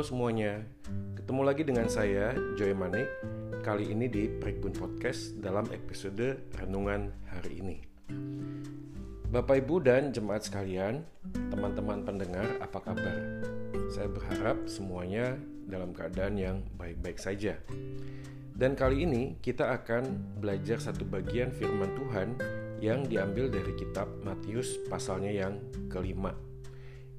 Halo semuanya, ketemu lagi dengan saya Joy Manik Kali ini di Prikbun Podcast dalam episode Renungan hari ini. Bapak Ibu dan jemaat sekalian, teman-teman pendengar apa kabar? Saya berharap semuanya dalam keadaan yang baik-baik saja. Dan kali ini kita akan belajar satu bagian firman Tuhan yang diambil dari kitab Matius pasalnya yang kelima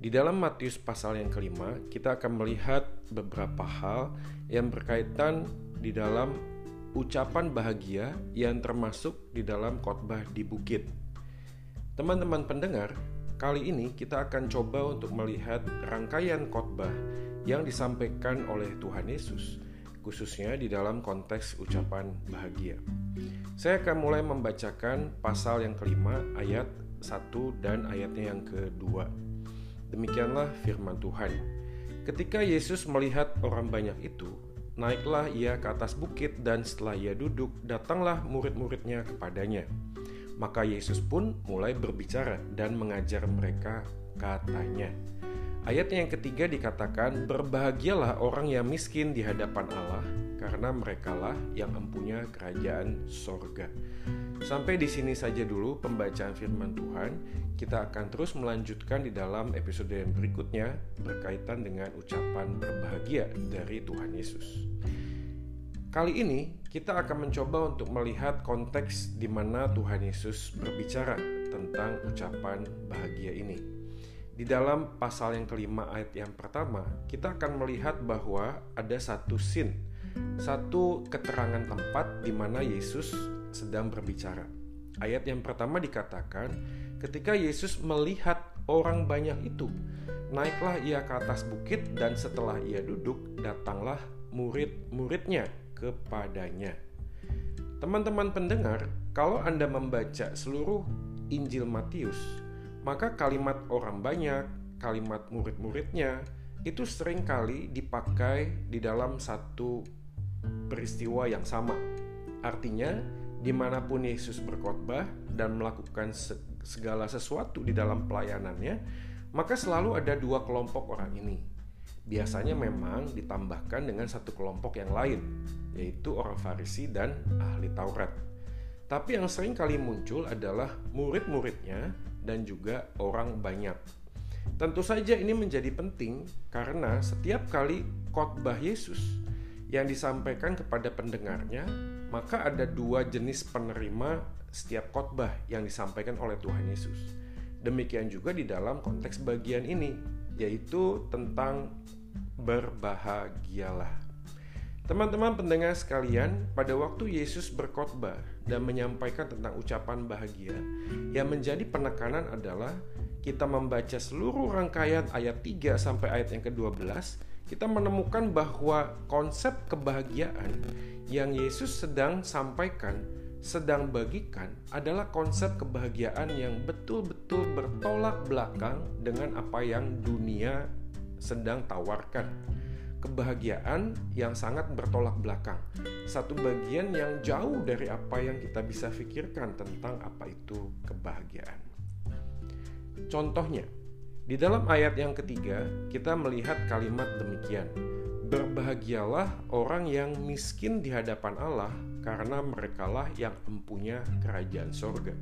di dalam Matius pasal yang kelima, kita akan melihat beberapa hal yang berkaitan di dalam ucapan bahagia yang termasuk di dalam khotbah di bukit. Teman-teman pendengar, kali ini kita akan coba untuk melihat rangkaian khotbah yang disampaikan oleh Tuhan Yesus, khususnya di dalam konteks ucapan bahagia. Saya akan mulai membacakan pasal yang kelima ayat 1 dan ayatnya yang kedua. Demikianlah firman Tuhan. Ketika Yesus melihat orang banyak itu, naiklah ia ke atas bukit dan setelah ia duduk, datanglah murid-muridnya kepadanya. Maka Yesus pun mulai berbicara dan mengajar mereka katanya. Ayat yang ketiga dikatakan, Berbahagialah orang yang miskin di hadapan Allah, karena merekalah yang mempunyai kerajaan sorga. Sampai di sini saja dulu pembacaan firman Tuhan. Kita akan terus melanjutkan di dalam episode yang berikutnya berkaitan dengan ucapan berbahagia dari Tuhan Yesus. Kali ini kita akan mencoba untuk melihat konteks di mana Tuhan Yesus berbicara tentang ucapan bahagia ini. Di dalam pasal yang kelima ayat yang pertama, kita akan melihat bahwa ada satu scene, satu keterangan tempat di mana Yesus sedang berbicara. Ayat yang pertama dikatakan, ketika Yesus melihat orang banyak itu, naiklah ia ke atas bukit dan setelah ia duduk, datanglah murid-muridnya kepadanya. Teman-teman pendengar, kalau Anda membaca seluruh Injil Matius, maka kalimat orang banyak, kalimat murid-muridnya, itu sering kali dipakai di dalam satu peristiwa yang sama. Artinya, di mana pun Yesus berkhotbah dan melakukan segala sesuatu di dalam pelayanannya, maka selalu ada dua kelompok orang ini. Biasanya memang ditambahkan dengan satu kelompok yang lain, yaitu orang Farisi dan ahli Taurat. Tapi yang sering kali muncul adalah murid-muridnya dan juga orang banyak. Tentu saja ini menjadi penting karena setiap kali khotbah Yesus yang disampaikan kepada pendengarnya, maka ada dua jenis penerima setiap khotbah yang disampaikan oleh Tuhan Yesus. Demikian juga di dalam konteks bagian ini, yaitu tentang berbahagialah. Teman-teman pendengar sekalian, pada waktu Yesus berkhotbah dan menyampaikan tentang ucapan bahagia, yang menjadi penekanan adalah kita membaca seluruh rangkaian ayat 3 sampai ayat yang ke-12 kita menemukan bahwa konsep kebahagiaan yang Yesus sedang sampaikan, sedang bagikan adalah konsep kebahagiaan yang betul-betul bertolak belakang dengan apa yang dunia sedang tawarkan. Kebahagiaan yang sangat bertolak belakang, satu bagian yang jauh dari apa yang kita bisa pikirkan tentang apa itu kebahagiaan. Contohnya, di dalam ayat yang ketiga, kita melihat kalimat demikian: "Berbahagialah orang yang miskin di hadapan Allah, karena merekalah yang mempunyai kerajaan sorga."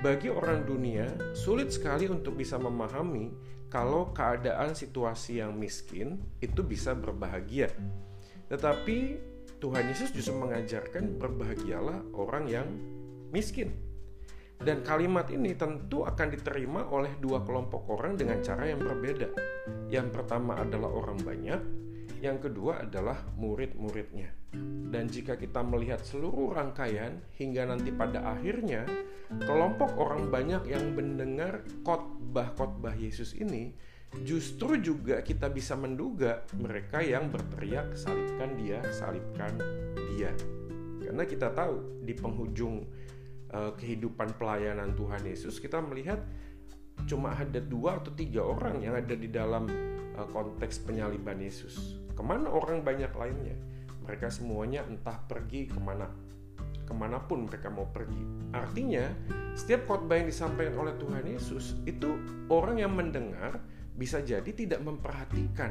Bagi orang dunia, sulit sekali untuk bisa memahami kalau keadaan situasi yang miskin itu bisa berbahagia. Tetapi Tuhan Yesus justru mengajarkan berbahagialah orang yang miskin. Dan kalimat ini tentu akan diterima oleh dua kelompok orang dengan cara yang berbeda. Yang pertama adalah orang banyak, yang kedua adalah murid-muridnya. Dan jika kita melihat seluruh rangkaian hingga nanti pada akhirnya, kelompok orang banyak yang mendengar khotbah-khotbah Yesus ini justru juga kita bisa menduga mereka yang berteriak salibkan dia, salibkan dia. Karena kita tahu di penghujung uh, kehidupan pelayanan Tuhan Yesus kita melihat cuma ada dua atau tiga orang yang ada di dalam uh, konteks penyaliban Yesus. Ke mana orang banyak lainnya? Mereka semuanya entah pergi ke mana, ke mana pun mereka mau pergi. Artinya, setiap khotbah yang disampaikan oleh Tuhan Yesus itu orang yang mendengar bisa jadi tidak memperhatikan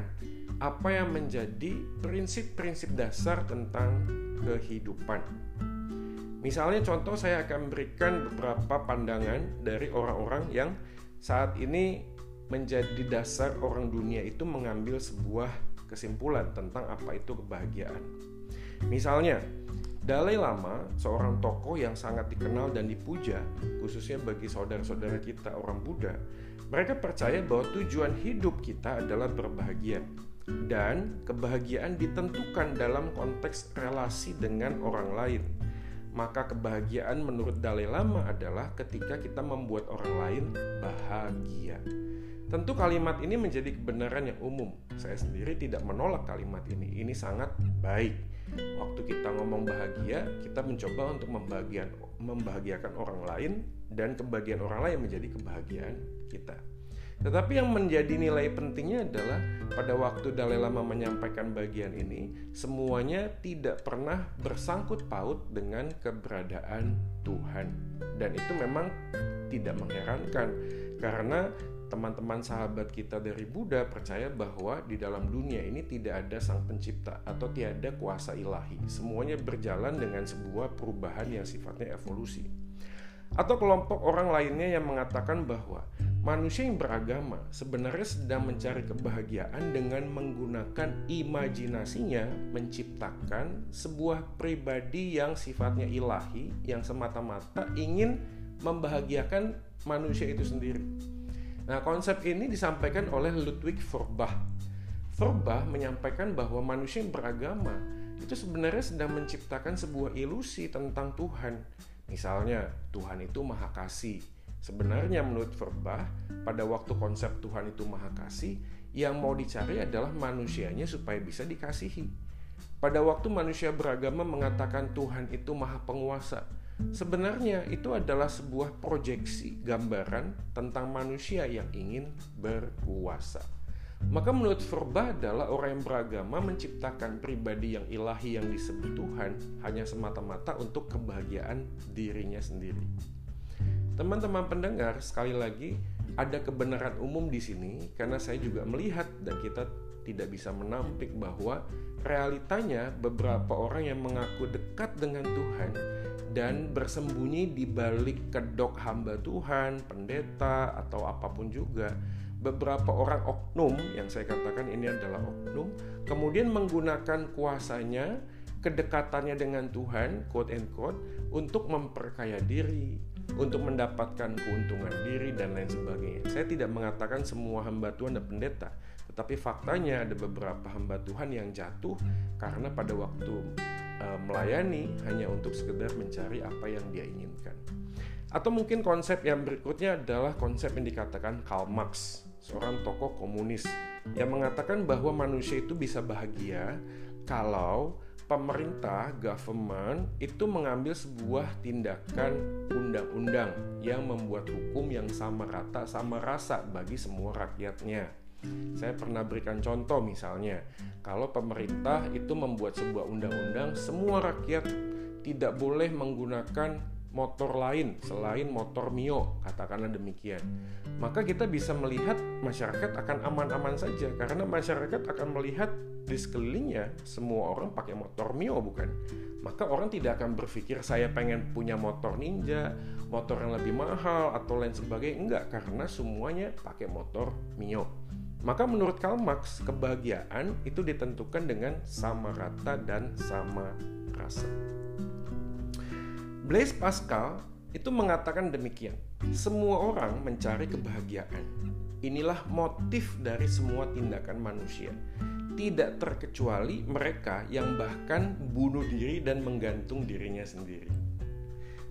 apa yang menjadi prinsip-prinsip dasar tentang kehidupan. Misalnya contoh saya akan berikan beberapa pandangan dari orang-orang yang saat ini menjadi dasar orang dunia itu mengambil sebuah kesimpulan tentang apa itu kebahagiaan. Misalnya, Dalai Lama, seorang tokoh yang sangat dikenal dan dipuja, khususnya bagi saudara-saudara kita orang Buddha, mereka percaya bahwa tujuan hidup kita adalah berbahagia dan kebahagiaan ditentukan dalam konteks relasi dengan orang lain. Maka kebahagiaan menurut Dalai Lama adalah ketika kita membuat orang lain bahagia. Tentu kalimat ini menjadi kebenaran yang umum. Saya sendiri tidak menolak kalimat ini. Ini sangat baik. Waktu kita ngomong bahagia, kita mencoba untuk membahagiakan orang lain dan kebahagiaan orang lain menjadi kebahagiaan kita. Tetapi yang menjadi nilai pentingnya adalah pada waktu Dalai Lama menyampaikan bagian ini, semuanya tidak pernah bersangkut paut dengan keberadaan Tuhan. Dan itu memang tidak mengherankan karena teman-teman sahabat kita dari Buddha percaya bahwa di dalam dunia ini tidak ada sang pencipta atau tiada kuasa ilahi. Semuanya berjalan dengan sebuah perubahan yang sifatnya evolusi. Atau kelompok orang lainnya yang mengatakan bahwa manusia yang beragama sebenarnya sedang mencari kebahagiaan dengan menggunakan imajinasinya menciptakan sebuah pribadi yang sifatnya ilahi yang semata-mata ingin membahagiakan manusia itu sendiri. Nah, konsep ini disampaikan oleh Ludwig Feuerbach. Feuerbach menyampaikan bahwa manusia yang beragama itu sebenarnya sedang menciptakan sebuah ilusi tentang Tuhan Misalnya, Tuhan itu maha kasih. Sebenarnya menurut Verbah, pada waktu konsep Tuhan itu maha kasih, yang mau dicari adalah manusianya supaya bisa dikasihi. Pada waktu manusia beragama mengatakan Tuhan itu maha penguasa, sebenarnya itu adalah sebuah proyeksi gambaran tentang manusia yang ingin berkuasa. Maka menurut Verba adalah orang yang beragama menciptakan pribadi yang ilahi yang disebut Tuhan hanya semata-mata untuk kebahagiaan dirinya sendiri. Teman-teman pendengar, sekali lagi ada kebenaran umum di sini karena saya juga melihat dan kita tidak bisa menampik bahwa realitanya beberapa orang yang mengaku dekat dengan Tuhan dan bersembunyi di balik kedok hamba Tuhan, pendeta atau apa pun juga beberapa orang oknum yang saya katakan ini adalah oknum kemudian menggunakan kuasanya kedekatannya dengan Tuhan quote and quote untuk memperkaya diri untuk mendapatkan keuntungan diri dan lain sebagainya. Saya tidak mengatakan semua hamba Tuhan dan pendeta tetapi faktanya ada beberapa hamba Tuhan yang jatuh karena pada waktu uh, melayani hanya untuk sekedar mencari apa yang dia inginkan. Atau mungkin konsep yang berikutnya adalah konsep yang dikatakan Karl Marx seorang tokoh komunis yang mengatakan bahwa manusia itu bisa bahagia kalau pemerintah government itu mengambil sebuah tindakan undang-undang yang membuat hukum yang sama rata sama rasa bagi semua rakyatnya. Saya pernah berikan contoh misalnya, kalau pemerintah itu membuat sebuah undang-undang semua rakyat tidak boleh menggunakan motor lain selain motor Mio, katakanlah demikian. Maka kita bisa melihat masyarakat akan aman-aman saja karena masyarakat akan melihat di sekelilingnya semua orang pakai motor Mio bukan? Maka orang tidak akan berpikir saya pengen punya motor Ninja, motor yang lebih mahal atau lain sebagainya enggak karena semuanya pakai motor Mio. Maka menurut Karl Marx, kebahagiaan itu ditentukan dengan sama rata dan sama rasa. Blaise Pascal itu mengatakan demikian. Semua orang mencari kebahagiaan. Inilah motif dari semua tindakan manusia. Tidak terkecuali mereka yang bahkan bunuh diri dan menggantung dirinya sendiri.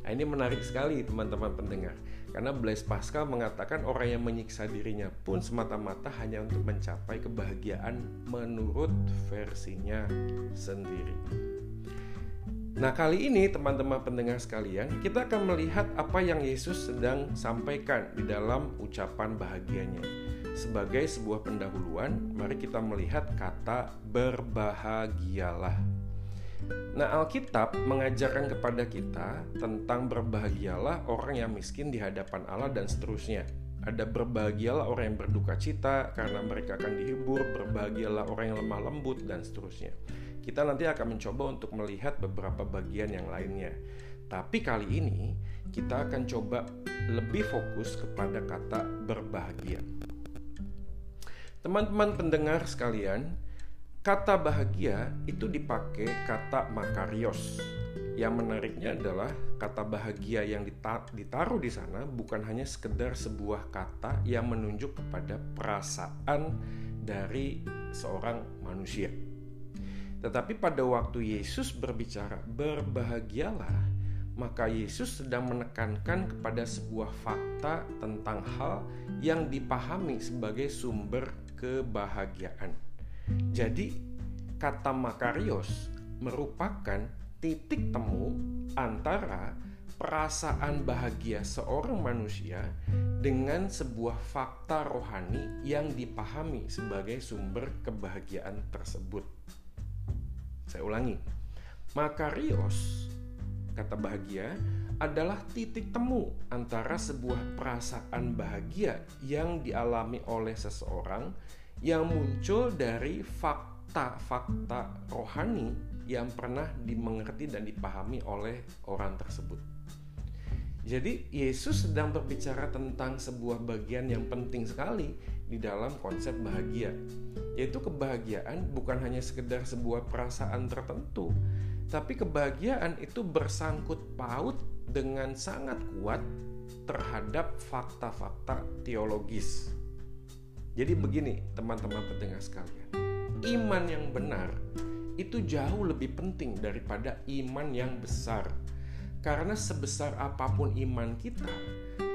Nah, ini menarik sekali teman-teman pendengar. Karena Blaise Pascal mengatakan orang yang menyiksa dirinya pun semata-mata hanya untuk mencapai kebahagiaan menurut versinya sendiri. Nah, kali ini teman-teman pendengar sekalian, kita akan melihat apa yang Yesus sedang sampaikan di dalam ucapan bahagianya. Sebagai sebuah pendahuluan, mari kita melihat kata berbahagialah. Nah, Alkitab mengajarkan kepada kita tentang berbahagialah orang yang miskin di hadapan Allah dan seterusnya. Ada berbahagialah orang yang berduka cita karena mereka akan dihibur, berbahagialah orang yang lemah lembut dan seterusnya. Kita nanti akan mencoba untuk melihat beberapa bagian yang lainnya. Tapi kali ini kita akan coba lebih fokus kepada kata berbahagia. Teman-teman pendengar sekalian, kata bahagia itu dipakai kata makarios yang menariknya adalah kata bahagia yang ditaruh di sana bukan hanya sekedar sebuah kata yang menunjuk kepada perasaan dari seorang manusia. Tetapi pada waktu Yesus berbicara berbahagialah, maka Yesus sedang menekankan kepada sebuah fakta tentang hal yang dipahami sebagai sumber kebahagiaan. Jadi, kata makarios merupakan titik temu antara perasaan bahagia seorang manusia dengan sebuah fakta rohani yang dipahami sebagai sumber kebahagiaan tersebut. Saya ulangi, makarios kata bahagia adalah titik temu antara sebuah perasaan bahagia yang dialami oleh seseorang yang muncul dari fakta-fakta rohani yang pernah dimengerti dan dipahami oleh orang tersebut. Jadi Yesus sedang berbicara tentang sebuah bagian yang penting sekali di dalam konsep bahagia, yaitu kebahagiaan bukan hanya sekedar sebuah perasaan tertentu, tapi kebahagiaan itu bersangkut paut dengan sangat kuat terhadap fakta-fakta teologis. Jadi begini, teman-teman pendengar sekalian. Iman yang benar itu jauh lebih penting daripada iman yang besar. Karena sebesar apa pun iman kita,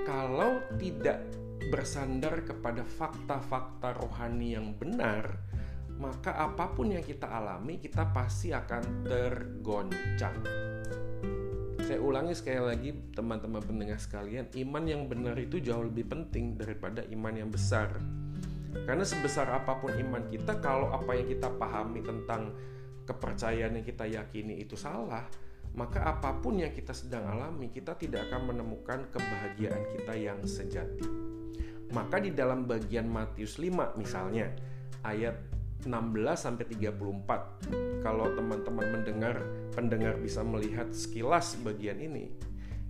kalau tidak bersandar kepada fakta-fakta rohani yang benar, maka apa pun yang kita alami, kita pasti akan tergoncang. Saya ulangi sekali lagi, teman-teman pendengar sekalian, iman yang benar itu jauh lebih penting daripada iman yang besar. Karena sebesar apa pun iman kita, kalau apa yang kita pahami tentang kepercayaan yang kita yakini itu salah, maka apa pun yang kita sedang alami, kita tidak akan menemukan kebahagiaan kita yang sejati. Maka di dalam bagian Matius 5 misalnya, ayat 16 sampai 34. Kalau teman-teman mendengar, pendengar bisa melihat sekilas bagian ini.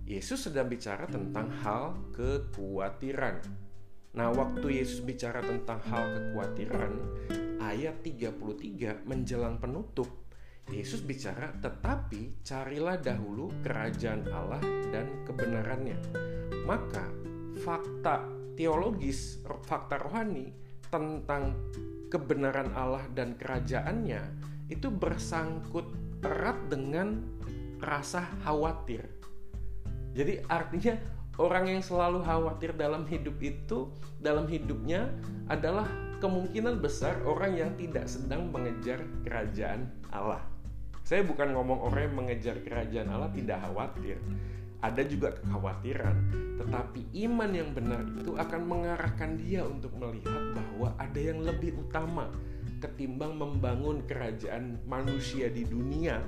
Yesus sedang bicara tentang hal kekhawatiran. Nah, waktu Yesus bicara tentang hal kekhawatiran, ayat 33 menjelang penutup, Yesus bicara, "Tetapi carilah dahulu kerajaan Allah dan kebenarannya." Maka fakta teologis, fakta rohani tentang kebenaran Allah dan kerajaannya itu bersangkut erat dengan rasa khawatir. Jadi artinya orang yang selalu khawatir dalam hidup itu, dalam hidupnya adalah kemungkinan besar orang yang tidak sedang mengejar kerajaan Allah. Saya bukan ngomong orang yang mengejar kerajaan Allah tidak khawatir. Ada juga kekhawatiran, tetapi iman yang benar itu akan mengarahkan dia untuk melihat bahwa ada yang lebih utama ketimbang membangun kerajaan manusia di dunia.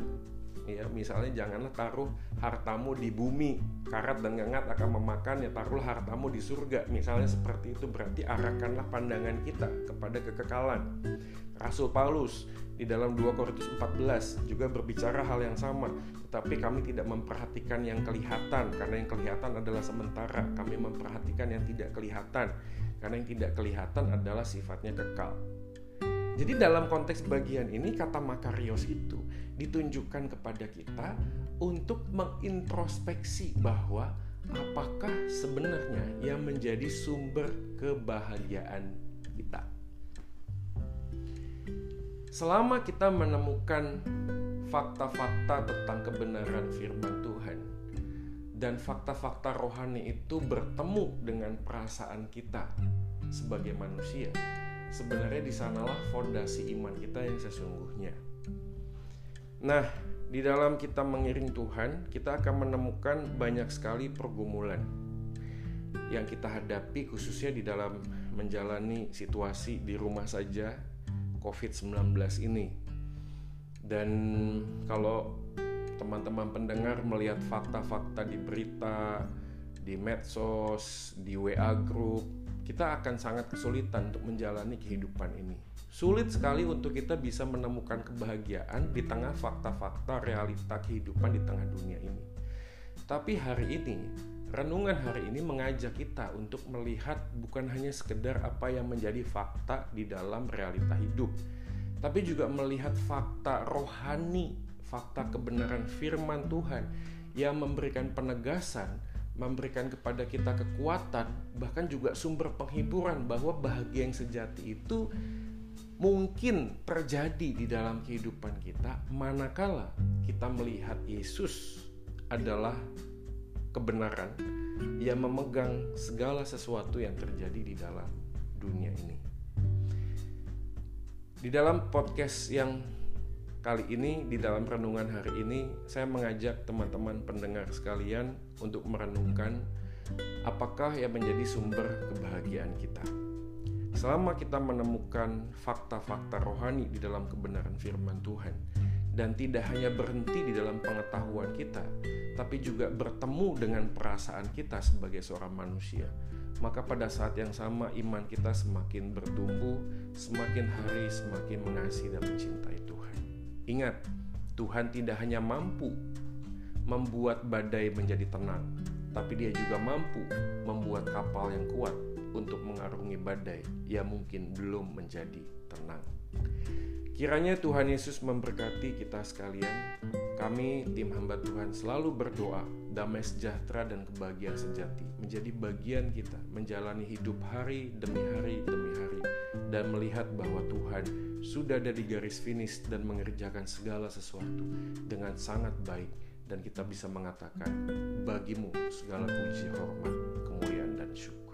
Ya misalnya janganlah taruh hartamu di bumi karat dan ngengat akan memakan ya taruhlah hartamu di surga. Misalnya seperti itu berarti arahkanlah pandangan kita kepada kekekalan. Rasul Paulus di dalam 2 Korintus 14 juga berbicara hal yang sama. Tetapi kami tidak memperhatikan yang kelihatan karena yang kelihatan adalah sementara. Kami memperhatikan yang tidak kelihatan karena yang tidak kelihatan adalah sifatnya kekal. Jadi dalam konteks bagian ini kata makarios itu ditunjukkan kepada kita untuk mengintrospeksi bahwa apakah sebenarnya yang menjadi sumber kebahagiaan kita. Selama kita menemukan fakta-fakta tentang kebenaran firman Tuhan dan fakta-fakta rohani itu bertemu dengan perasaan kita sebagai manusia, sebenarnya di sanalah fondasi iman kita yang sesungguhnya. Nah, di dalam kita mengiring Tuhan, kita akan menemukan banyak sekali pergumulan yang kita hadapi khususnya di dalam menjalani situasi di rumah saja COVID-19 ini. Dan kalau teman-teman pendengar melihat fakta-fakta di berita di medsos, di WA group, kita akan sangat kesulitan untuk menjalani kehidupan ini. Sulit sekali untuk kita bisa menemukan kebahagiaan di tengah fakta-fakta realita kehidupan di tengah dunia ini. Tapi hari ini, renungan hari ini mengajak kita untuk melihat bukan hanya sekedar apa yang menjadi fakta di dalam realita hidup, tapi juga melihat fakta rohani, fakta kebenaran firman Tuhan yang memberikan penegasan, memberikan kepada kita kekuatan, bahkan juga sumber penghiburan bahwa bahagia yang sejati itu mungkin terjadi di dalam kehidupan kita manakala kita melihat Yesus adalah kebenaran yang memegang segala sesuatu yang terjadi di dalam dunia ini. Di dalam podcast yang kali ini, di dalam renungan hari ini, saya mengajak teman-teman pendengar sekalian untuk merenungkan apakah yang menjadi sumber kebahagiaan kita. Selama kita menemukan fakta-fakta rohani di dalam kebenaran firman Tuhan, dan tidak hanya berhenti di dalam pengetahuan kita, tapi juga bertemu dengan perasaan kita sebagai seorang manusia. Maka pada saat yang sama iman kita semakin bertumbuh, semakin hari semakin mengasihi dan mencintai Tuhan. Ingat, Tuhan tidak hanya mampu membuat badai menjadi tenang, tapi dia juga mampu membuat kapal yang kuat untuk mengarungi badai yang mungkin belum menjadi tenang. Kiranya Tuhan Yesus memberkati kita sekalian. Kami, tim hamba Tuhan, selalu berdoa damai sejahtera dan kebahagiaan sejati menjadi bagian kita menjalani hidup hari demi hari demi hari dan melihat bahwa Tuhan sudah ada di garis finish dan mengerjakan segala sesuatu dengan sangat baik dan kita bisa mengatakan bagimu segala puji hormat kemuliaan dan syukur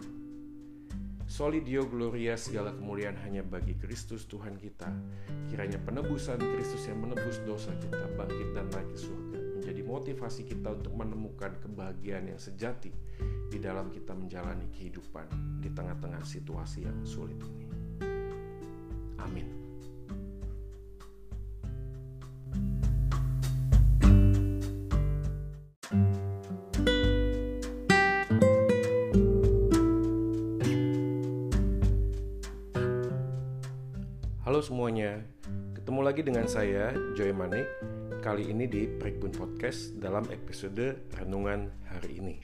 Soli Dio Gloria segala kemuliaan hanya bagi Kristus Tuhan kita. Kiranya penebusan Kristus yang menebus dosa kita bangkit dan naik ke surga menjadi motivasi kita untuk menemukan kebahagiaan yang sejati di dalam kita menjalani kehidupan di tengah-tengah situasi yang sulit ini. Amin. Halo semuanya, ketemu lagi dengan saya Joy Manik Kali ini di Prekbun Podcast dalam episode Renungan hari ini.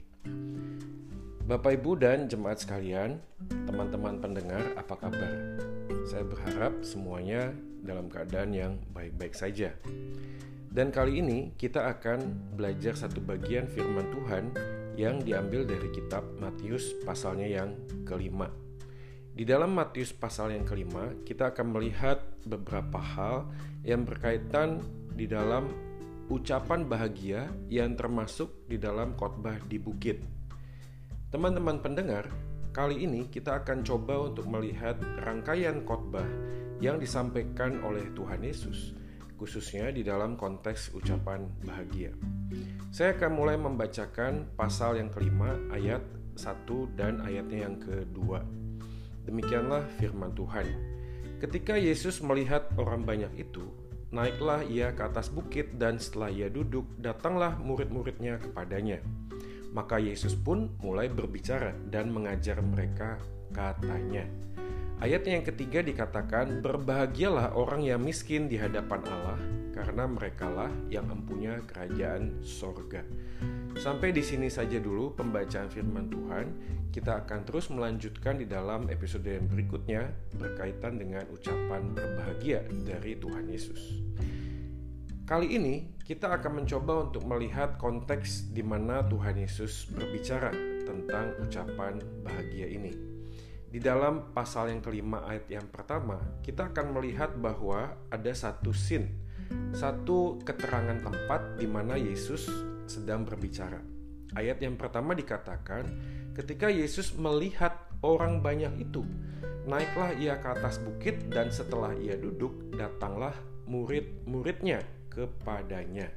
Bapak Ibu dan jemaat sekalian, teman-teman pendengar apa kabar? Saya berharap semuanya dalam keadaan yang baik-baik saja. Dan kali ini kita akan belajar satu bagian firman Tuhan yang diambil dari kitab Matius pasalnya yang kelima di dalam Matius pasal yang kelima, kita akan melihat beberapa hal yang berkaitan di dalam ucapan bahagia yang termasuk di dalam khotbah di bukit. Teman-teman pendengar, kali ini kita akan coba untuk melihat rangkaian khotbah yang disampaikan oleh Tuhan Yesus, khususnya di dalam konteks ucapan bahagia. Saya akan mulai membacakan pasal yang kelima ayat 1 dan ayatnya yang kedua. Demikianlah firman Tuhan. Ketika Yesus melihat orang banyak itu, naiklah ia ke atas bukit dan setelah ia duduk, datanglah murid-muridnya kepadanya. Maka Yesus pun mulai berbicara dan mengajar mereka katanya. Ayat yang ketiga dikatakan, Berbahagialah orang yang miskin di hadapan Allah, karena merekalah yang mempunyai kerajaan sorga. Sampai di sini saja dulu pembacaan firman Tuhan. Kita akan terus melanjutkan di dalam episode yang berikutnya berkaitan dengan ucapan berbahagia dari Tuhan Yesus. Kali ini kita akan mencoba untuk melihat konteks di mana Tuhan Yesus berbicara tentang ucapan bahagia ini. Di dalam pasal yang kelima ayat yang pertama, kita akan melihat bahwa ada satu scene, satu keterangan tempat di mana Yesus sedang berbicara. Ayat yang pertama dikatakan, ketika Yesus melihat orang banyak itu, naiklah ia ke atas bukit dan setelah ia duduk, datanglah murid-muridnya kepadanya.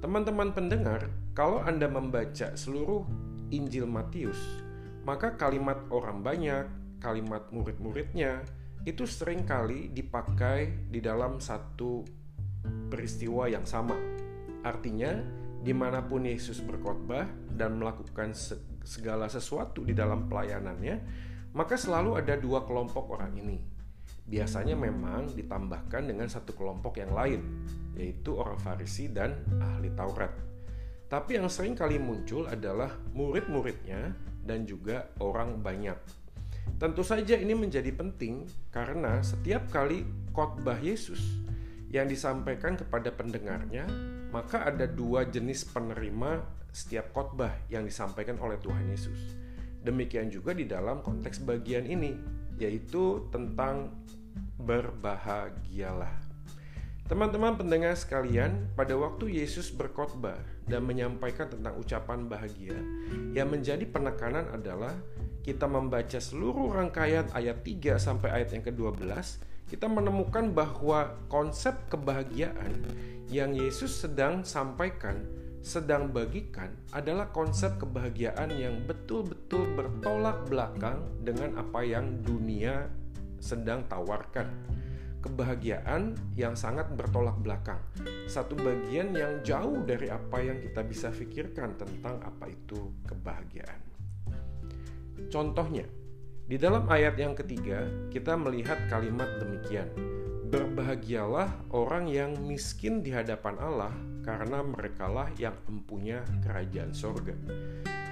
Teman-teman pendengar, kalau Anda membaca seluruh Injil Matius, maka kalimat orang banyak, kalimat murid-muridnya itu sering kali dipakai di dalam satu peristiwa yang sama. Artinya, di mana pun Yesus berkhotbah dan melakukan segala sesuatu di dalam pelayanannya, maka selalu ada dua kelompok orang ini. Biasanya memang ditambahkan dengan satu kelompok yang lain, yaitu orang Farisi dan ahli Taurat. Tapi yang sering kali muncul adalah murid-muridnya dan juga orang banyak. Tentu saja ini menjadi penting karena setiap kali khotbah Yesus yang disampaikan kepada pendengarnya, maka ada dua jenis penerima setiap khotbah yang disampaikan oleh Tuhan Yesus. Demikian juga di dalam konteks bagian ini, yaitu tentang berbahagialah. Teman-teman pendengar sekalian, pada waktu Yesus berkhotbah dan menyampaikan tentang ucapan bahagia, yang menjadi penekanan adalah kita membaca seluruh rangkaian ayat 3 sampai ayat yang ke-12, kita menemukan bahwa konsep kebahagiaan yang Yesus sedang sampaikan, sedang bagikan adalah konsep kebahagiaan yang betul-betul bertolak belakang dengan apa yang dunia sedang tawarkan. Kebahagiaan yang sangat bertolak belakang, satu bagian yang jauh dari apa yang kita bisa pikirkan tentang apa itu kebahagiaan. Contohnya, di dalam ayat yang ketiga, kita melihat kalimat demikian: "Berbahagialah orang yang miskin di hadapan Allah, karena merekalah yang mempunyai kerajaan sorga."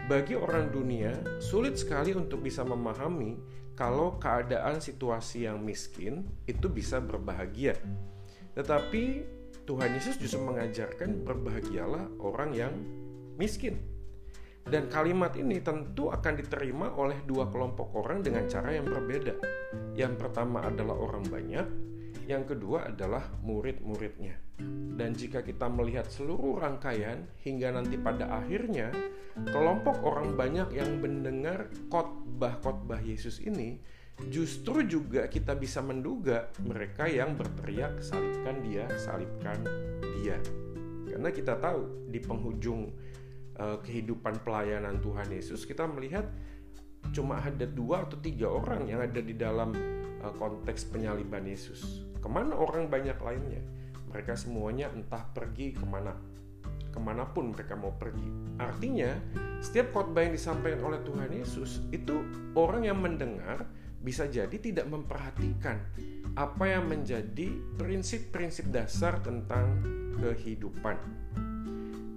Bagi orang dunia, sulit sekali untuk bisa memahami kalau keadaan situasi yang miskin itu bisa berbahagia. Tetapi Tuhan Yesus justru mengajarkan berbahagialah orang yang miskin. Dan kalimat ini tentu akan diterima oleh dua kelompok orang dengan cara yang berbeda. Yang pertama adalah orang banyak, yang kedua adalah murid-muridnya. Dan jika kita melihat seluruh rangkaian hingga nanti pada akhirnya, kelompok orang banyak yang mendengar khotbah-khotbah Yesus ini justru juga kita bisa menduga mereka yang berteriak salibkan dia, salibkan dia. Karena kita tahu di penghujung uh, kehidupan pelayanan Tuhan Yesus kita melihat cuma ada dua atau tiga orang yang ada di dalam uh, konteks penyaliban Yesus. Ke mana orang banyak lainnya? Mereka semuanya entah pergi ke mana, ke mana pun mereka mau pergi. Artinya, setiap khotbah yang disampaikan oleh Tuhan Yesus itu orang yang mendengar bisa jadi tidak memperhatikan apa yang menjadi prinsip-prinsip dasar tentang kehidupan.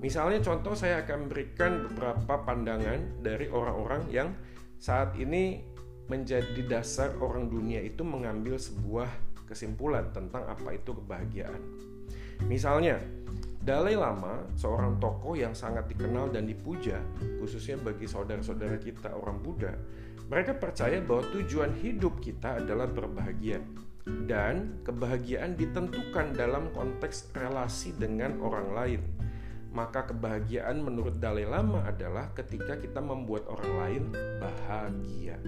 Misalnya contoh saya akan berikan beberapa pandangan dari orang-orang yang saat ini menjadi dasar orang dunia itu mengambil sebuah kesimpulan tentang apa itu kebahagiaan. Misalnya, Dalai Lama, seorang tokoh yang sangat dikenal dan dipuja, khususnya bagi saudara-saudara kita orang Buddha, mereka percaya bahwa tujuan hidup kita adalah berbahagia. Dan kebahagiaan ditentukan dalam konteks relasi dengan orang lain maka kebahagiaan menurut Dalai Lama adalah ketika kita membuat orang lain bahagia.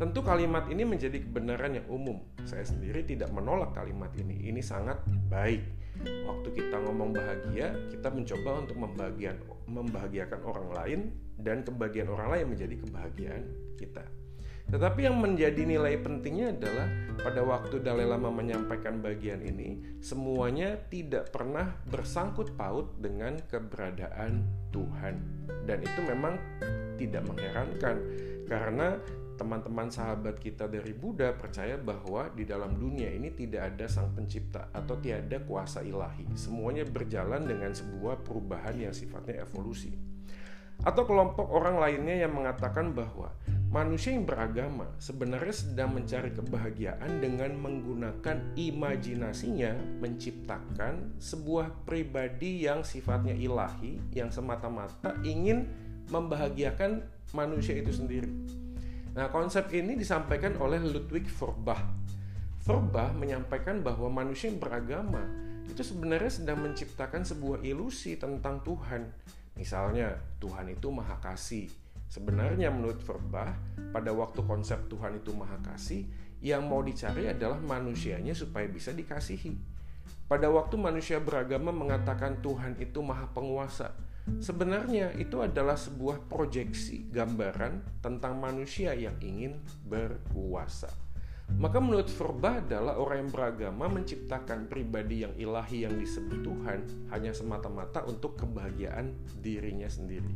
Tentu kalimat ini menjadi kebenaran yang umum. Saya sendiri tidak menolak kalimat ini. Ini sangat baik. Waktu kita ngomong bahagia, kita mencoba untuk membahagiakan orang lain dan kebahagiaan orang lain menjadi kebahagiaan kita. Tetapi yang menjadi nilai pentingnya adalah pada waktu Dalai Lama menyampaikan bagian ini, semuanya tidak pernah bersangkut paut dengan keberadaan Tuhan. Dan itu memang tidak mengherankan karena teman-teman sahabat kita dari Buddha percaya bahwa di dalam dunia ini tidak ada sang pencipta atau tiada kuasa ilahi. Semuanya berjalan dengan sebuah perubahan yang sifatnya evolusi. Atau kelompok orang lainnya yang mengatakan bahwa manusia yang beragama sebenarnya sedang mencari kebahagiaan dengan menggunakan imajinasinya menciptakan sebuah pribadi yang sifatnya ilahi yang semata-mata ingin membahagiakan manusia itu sendiri. Nah, konsep ini disampaikan oleh Ludwig Feuerbach. Feuerbach menyampaikan bahwa manusia yang beragama itu sebenarnya sedang menciptakan sebuah ilusi tentang Tuhan Misalnya, Tuhan itu maha kasih. Sebenarnya menurut Verbah, pada waktu konsep Tuhan itu maha kasih, yang mau dicari adalah manusianya supaya bisa dikasihi. Pada waktu manusia beragama mengatakan Tuhan itu maha penguasa, sebenarnya itu adalah sebuah proyeksi gambaran tentang manusia yang ingin berkuasa. Maka menurut Verba adalah orang yang beragama menciptakan pribadi yang ilahi yang disebut Tuhan hanya semata-mata untuk kebahagiaan dirinya sendiri.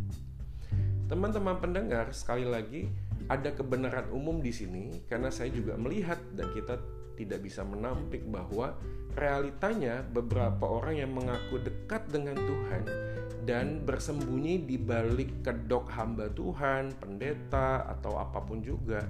Teman-teman pendengar, sekali lagi ada kebenaran umum di sini karena saya juga melihat dan kita tidak bisa menampik bahwa realitanya beberapa orang yang mengaku dekat dengan Tuhan dan bersembunyi di balik kedok hamba Tuhan, pendeta atau apa pun juga.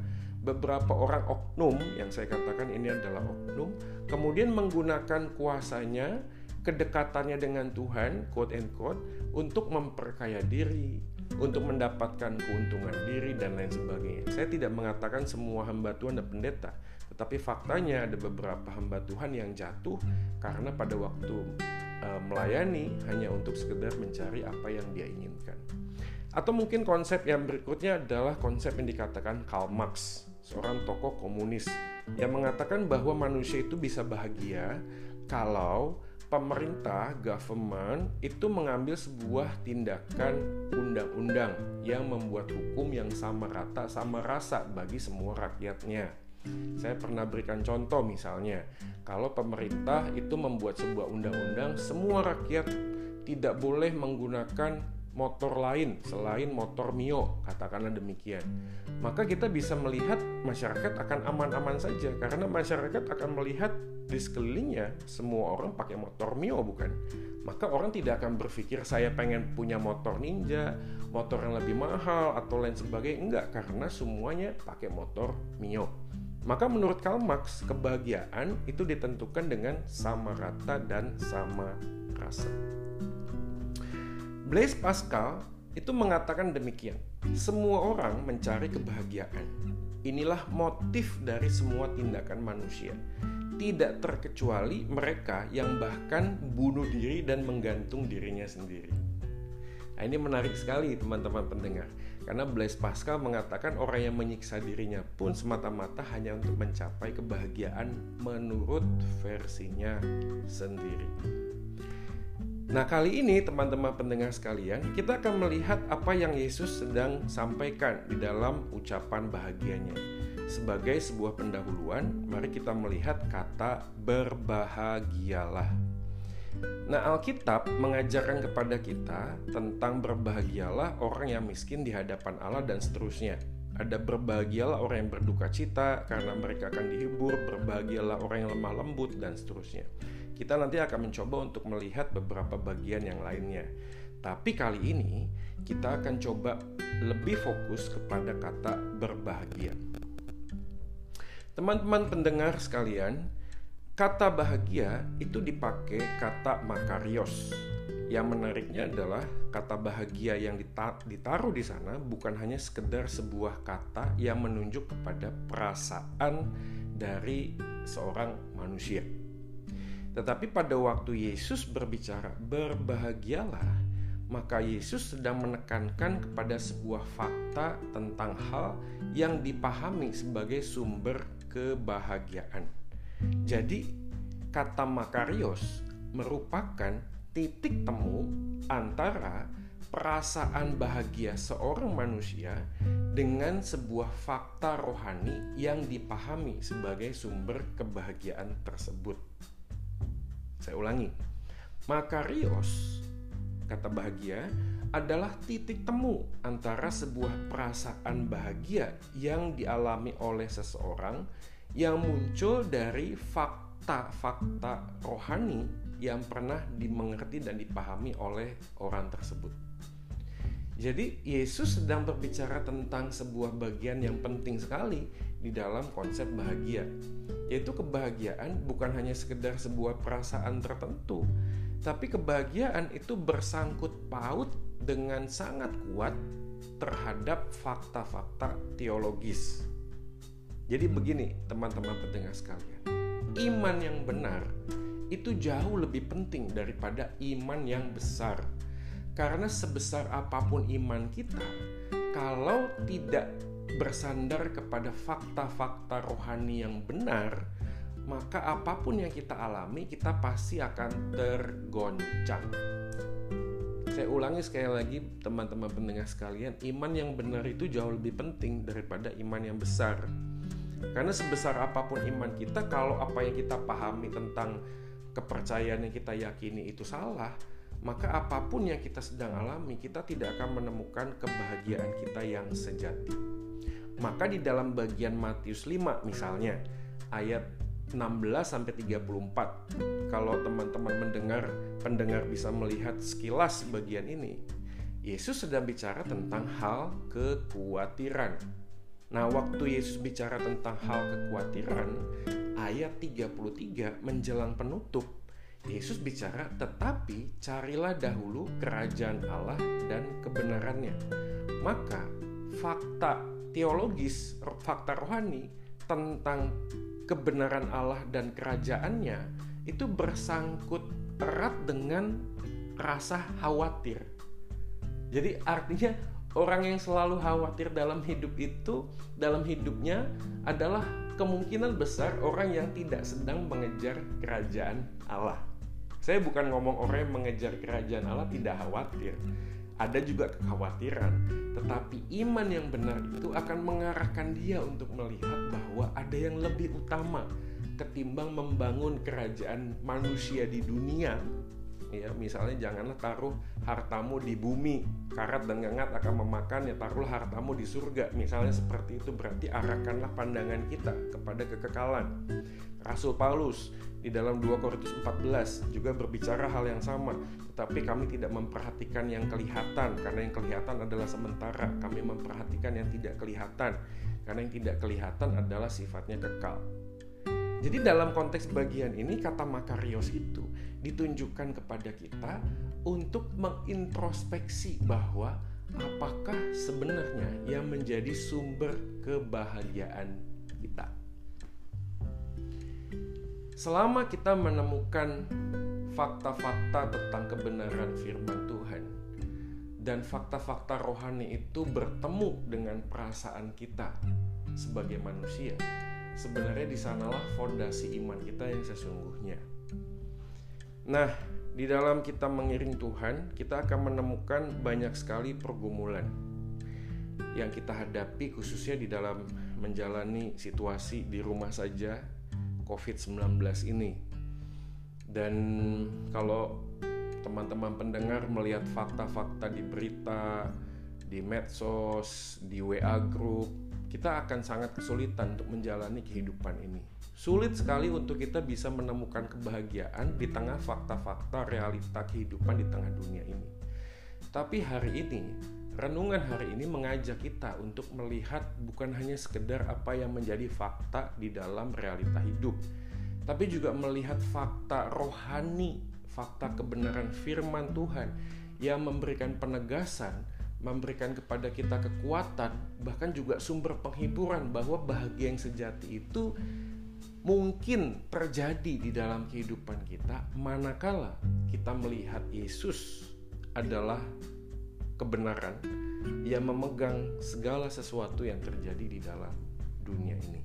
Beberapa orang oknum yang saya katakan ini adalah oknum kemudian menggunakan kuasanya kedekatannya dengan Tuhan quote and quote untuk memperkaya diri untuk mendapatkan keuntungan diri dan lain sebagainya. Saya tidak mengatakan semua hamba Tuhan dan pendeta tetapi faktanya ada beberapa hamba Tuhan yang jatuh karena pada waktu e, melayani hanya untuk sekedar mencari apa yang dia inginkan atau mungkin konsep yang berikutnya adalah konsep yang dikatakan Karl Marx seorang tokoh komunis yang mengatakan bahwa manusia itu bisa bahagia kalau pemerintah, government itu mengambil sebuah tindakan undang-undang yang membuat hukum yang sama rata, sama rasa bagi semua rakyatnya. Saya pernah berikan contoh misalnya, kalau pemerintah itu membuat sebuah undang-undang, semua rakyat tidak boleh menggunakan motor lain selain motor Mio, katakanlah demikian. Maka kita bisa melihat masyarakat akan aman-aman saja karena masyarakat akan melihat di sekelilingnya semua orang pakai motor Mio bukan? Maka orang tidak akan berpikir saya pengen punya motor Ninja, motor yang lebih mahal atau lain sebagainya enggak karena semuanya pakai motor Mio. Maka menurut Karl Marx, kebahagiaan itu ditentukan dengan sama rata dan sama rasa. Blaise Pascal itu mengatakan demikian. Semua orang mencari kebahagiaan. Inilah motif dari semua tindakan manusia. Tidak terkecuali mereka yang bahkan bunuh diri dan menggantung dirinya sendiri. Nah, ini menarik sekali teman-teman pendengar. Karena Blaise Pascal mengatakan orang yang menyiksa dirinya pun semata-mata hanya untuk mencapai kebahagiaan menurut versinya sendiri. Nah, kali ini teman-teman pendengar sekalian, kita akan melihat apa yang Yesus sedang sampaikan di dalam ucapan bahagianya. Sebagai sebuah pendahuluan, mari kita melihat kata berbahagialah. Nah, Alkitab mengajarkan kepada kita tentang berbahagialah orang yang miskin di hadapan Allah dan seterusnya. Ada berbahagialah orang yang berduka cita karena mereka akan dihibur, berbahagialah orang yang lemah lembut dan seterusnya. Kita nanti akan mencoba untuk melihat beberapa bagian yang lainnya. Tapi kali ini kita akan coba lebih fokus kepada kata berbahagia. Teman-teman pendengar sekalian, kata bahagia itu dipakai kata makarios. Yang menariknya adalah kata bahagia yang ditaruh di sana bukan hanya sekedar sebuah kata yang menunjuk kepada perasaan dari seorang manusia tetapi pada waktu Yesus berbicara berbahagialah, maka Yesus sedang menekankan kepada sebuah fakta tentang hal yang dipahami sebagai sumber kebahagiaan. Jadi, kata Makarios merupakan titik temu antara perasaan bahagia seorang manusia dengan sebuah fakta rohani yang dipahami sebagai sumber kebahagiaan tersebut. Saya ulangi. Makarios, kata bahagia, adalah titik temu antara sebuah perasaan bahagia yang dialami oleh seseorang yang muncul dari fakta-fakta rohani yang pernah dimengerti dan dipahami oleh orang tersebut. Jadi, Yesus sedang berbicara tentang sebuah bagian yang penting sekali di dalam konsep bahagia, yaitu kebahagiaan bukan hanya sekedar sebuah perasaan tertentu, tapi kebahagiaan itu bersangkut paut dengan sangat kuat terhadap fakta-fakta teologis. Jadi begini, teman-teman pendengar sekalian. Iman yang benar itu jauh lebih penting daripada iman yang besar. Karena sebesar apa pun iman kita, kalau tidak bersandar kepada fakta-fakta rohani yang benar, maka apa pun yang kita alami, kita pasti akan tergoncang. Saya ulangi sekali lagi, teman-teman pendengar sekalian, iman yang benar itu jauh lebih penting daripada iman yang besar. Karena sebesar apa pun iman kita, kalau apa yang kita pahami tentang kepercayaan yang kita yakini itu salah, maka apa pun yang kita sedang alami, kita tidak akan menemukan kebahagiaan kita yang sejati. Maka di dalam bagian Matius 5 misalnya, ayat 16 sampai 34. Kalau teman-teman mendengar, pendengar bisa melihat sekilas bagian ini. Yesus sedang bicara tentang hal kekhawatiran. Nah, waktu Yesus bicara tentang hal kekhawatiran, ayat 33 menjelang penutup, Yesus bicara, "Tetapi carilah dahulu kerajaan Allah dan kebenarannya." Maka fakta teologis, fakta rohani tentang kebenaran Allah dan kerajaannya itu bersangkut erat dengan rasa khawatir. Jadi artinya orang yang selalu khawatir dalam hidup itu dalam hidupnya adalah kemungkinan besar orang yang tidak sedang mengejar kerajaan Allah. Saya bukan ngomong orang yang mengejar kerajaan Allah tidak khawatir. Ada juga kekhawatiran, tetapi iman yang benar itu akan mengarahkan dia untuk melihat bahwa ada yang lebih utama ketimbang membangun kerajaan manusia di dunia ya misalnya janganlah taruh hartamu di bumi karat dan ngengat akan memakan ya taruhlah hartamu di surga. Misalnya seperti itu berarti arahkanlah pandangan kita kepada kekekalan. Rasul Paulus di dalam 2 Korintus 14 juga berbicara hal yang sama tetapi kami tidak memperhatikan yang kelihatan karena yang kelihatan adalah sementara. Kami memperhatikan yang tidak kelihatan karena yang tidak kelihatan adalah sifatnya kekal. Jadi dalam konteks bagian ini kata makarios itu ditunjukkan kepada kita untuk mengintrospeksi bahwa apakah sebenarnya yang menjadi sumber kebahagiaan kita. Selama kita menemukan fakta-fakta tentang kebenaran firman Tuhan dan fakta-fakta rohani itu bertemu dengan perasaan kita sebagai manusia, sebenarnya di sanalah fondasi iman kita yang sesungguhnya. Nah, di dalam kita mengiring Tuhan, kita akan menemukan banyak sekali pergumulan yang kita hadapi khususnya di dalam menjalani situasi di rumah saja COVID-19 ini. Dan kalau teman-teman pendengar melihat fakta-fakta di berita, di medsos, di WA group, kita akan sangat kesulitan untuk menjalani kehidupan ini. Sulit sekali untuk kita bisa menemukan kebahagiaan di tengah fakta-fakta realita kehidupan di tengah dunia ini. Tapi hari ini, renungan hari ini mengajak kita untuk melihat bukan hanya sekedar apa yang menjadi fakta di dalam realita hidup, tapi juga melihat fakta rohani, fakta kebenaran firman Tuhan yang memberikan penegasan memberikan kepada kita kekuatan, bahkan juga sumber penghiburan bahwa bahagia yang sejati itu mungkin terjadi di dalam kehidupan kita manakala kita melihat Yesus adalah kebenaran yang memegang segala sesuatu yang terjadi di dalam dunia ini.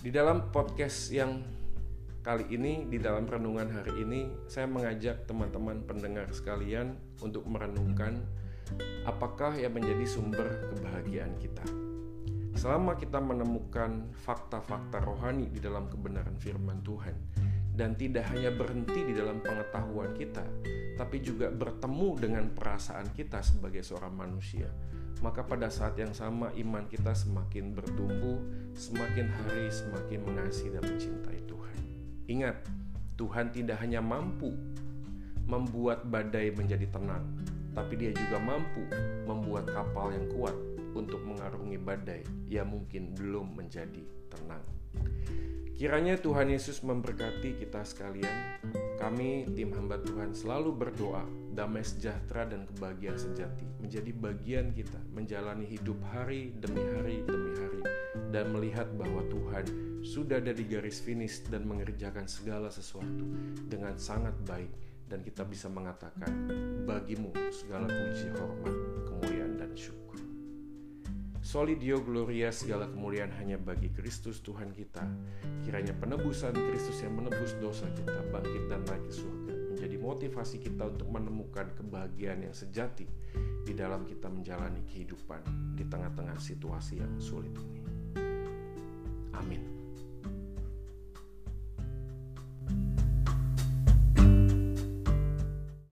Di dalam podcast yang Kali ini di dalam renungan hari ini saya mengajak teman-teman pendengar sekalian untuk merenungkan apakah yang menjadi sumber kebahagiaan kita. Selama kita menemukan fakta-fakta rohani di dalam kebenaran firman Tuhan dan tidak hanya berhenti di dalam pengetahuan kita, tapi juga bertemu dengan perasaan kita sebagai seorang manusia, maka pada saat yang sama iman kita semakin bertumbuh, semakin hari semakin mengasihi dan mencintai Tuhan. Ingat, Tuhan tidak hanya mampu membuat badai menjadi tenang, tapi Dia juga mampu membuat kapal yang kuat untuk mengarungi badai yang mungkin belum menjadi tenang. Kiranya Tuhan Yesus memberkati kita sekalian. Kami, tim hamba Tuhan, selalu berdoa damai sejahtera dan kebahagiaan sejati menjadi bagian kita menjalani hidup hari demi hari demi hari dan melihat bahwa Tuhan sudah ada di garis finish dan mengerjakan segala sesuatu dengan sangat baik dan kita bisa mengatakan bagimu segala puji hormat kemuliaan dan syukur Solidio Gloria segala kemuliaan hanya bagi Kristus Tuhan kita kiranya penebusan Kristus yang menebus dosa kita bangkit dan naik ke surga menjadi motivasi kita untuk menemukan kebahagiaan yang sejati di dalam kita menjalani kehidupan di tengah-tengah situasi yang sulit ini. Amin.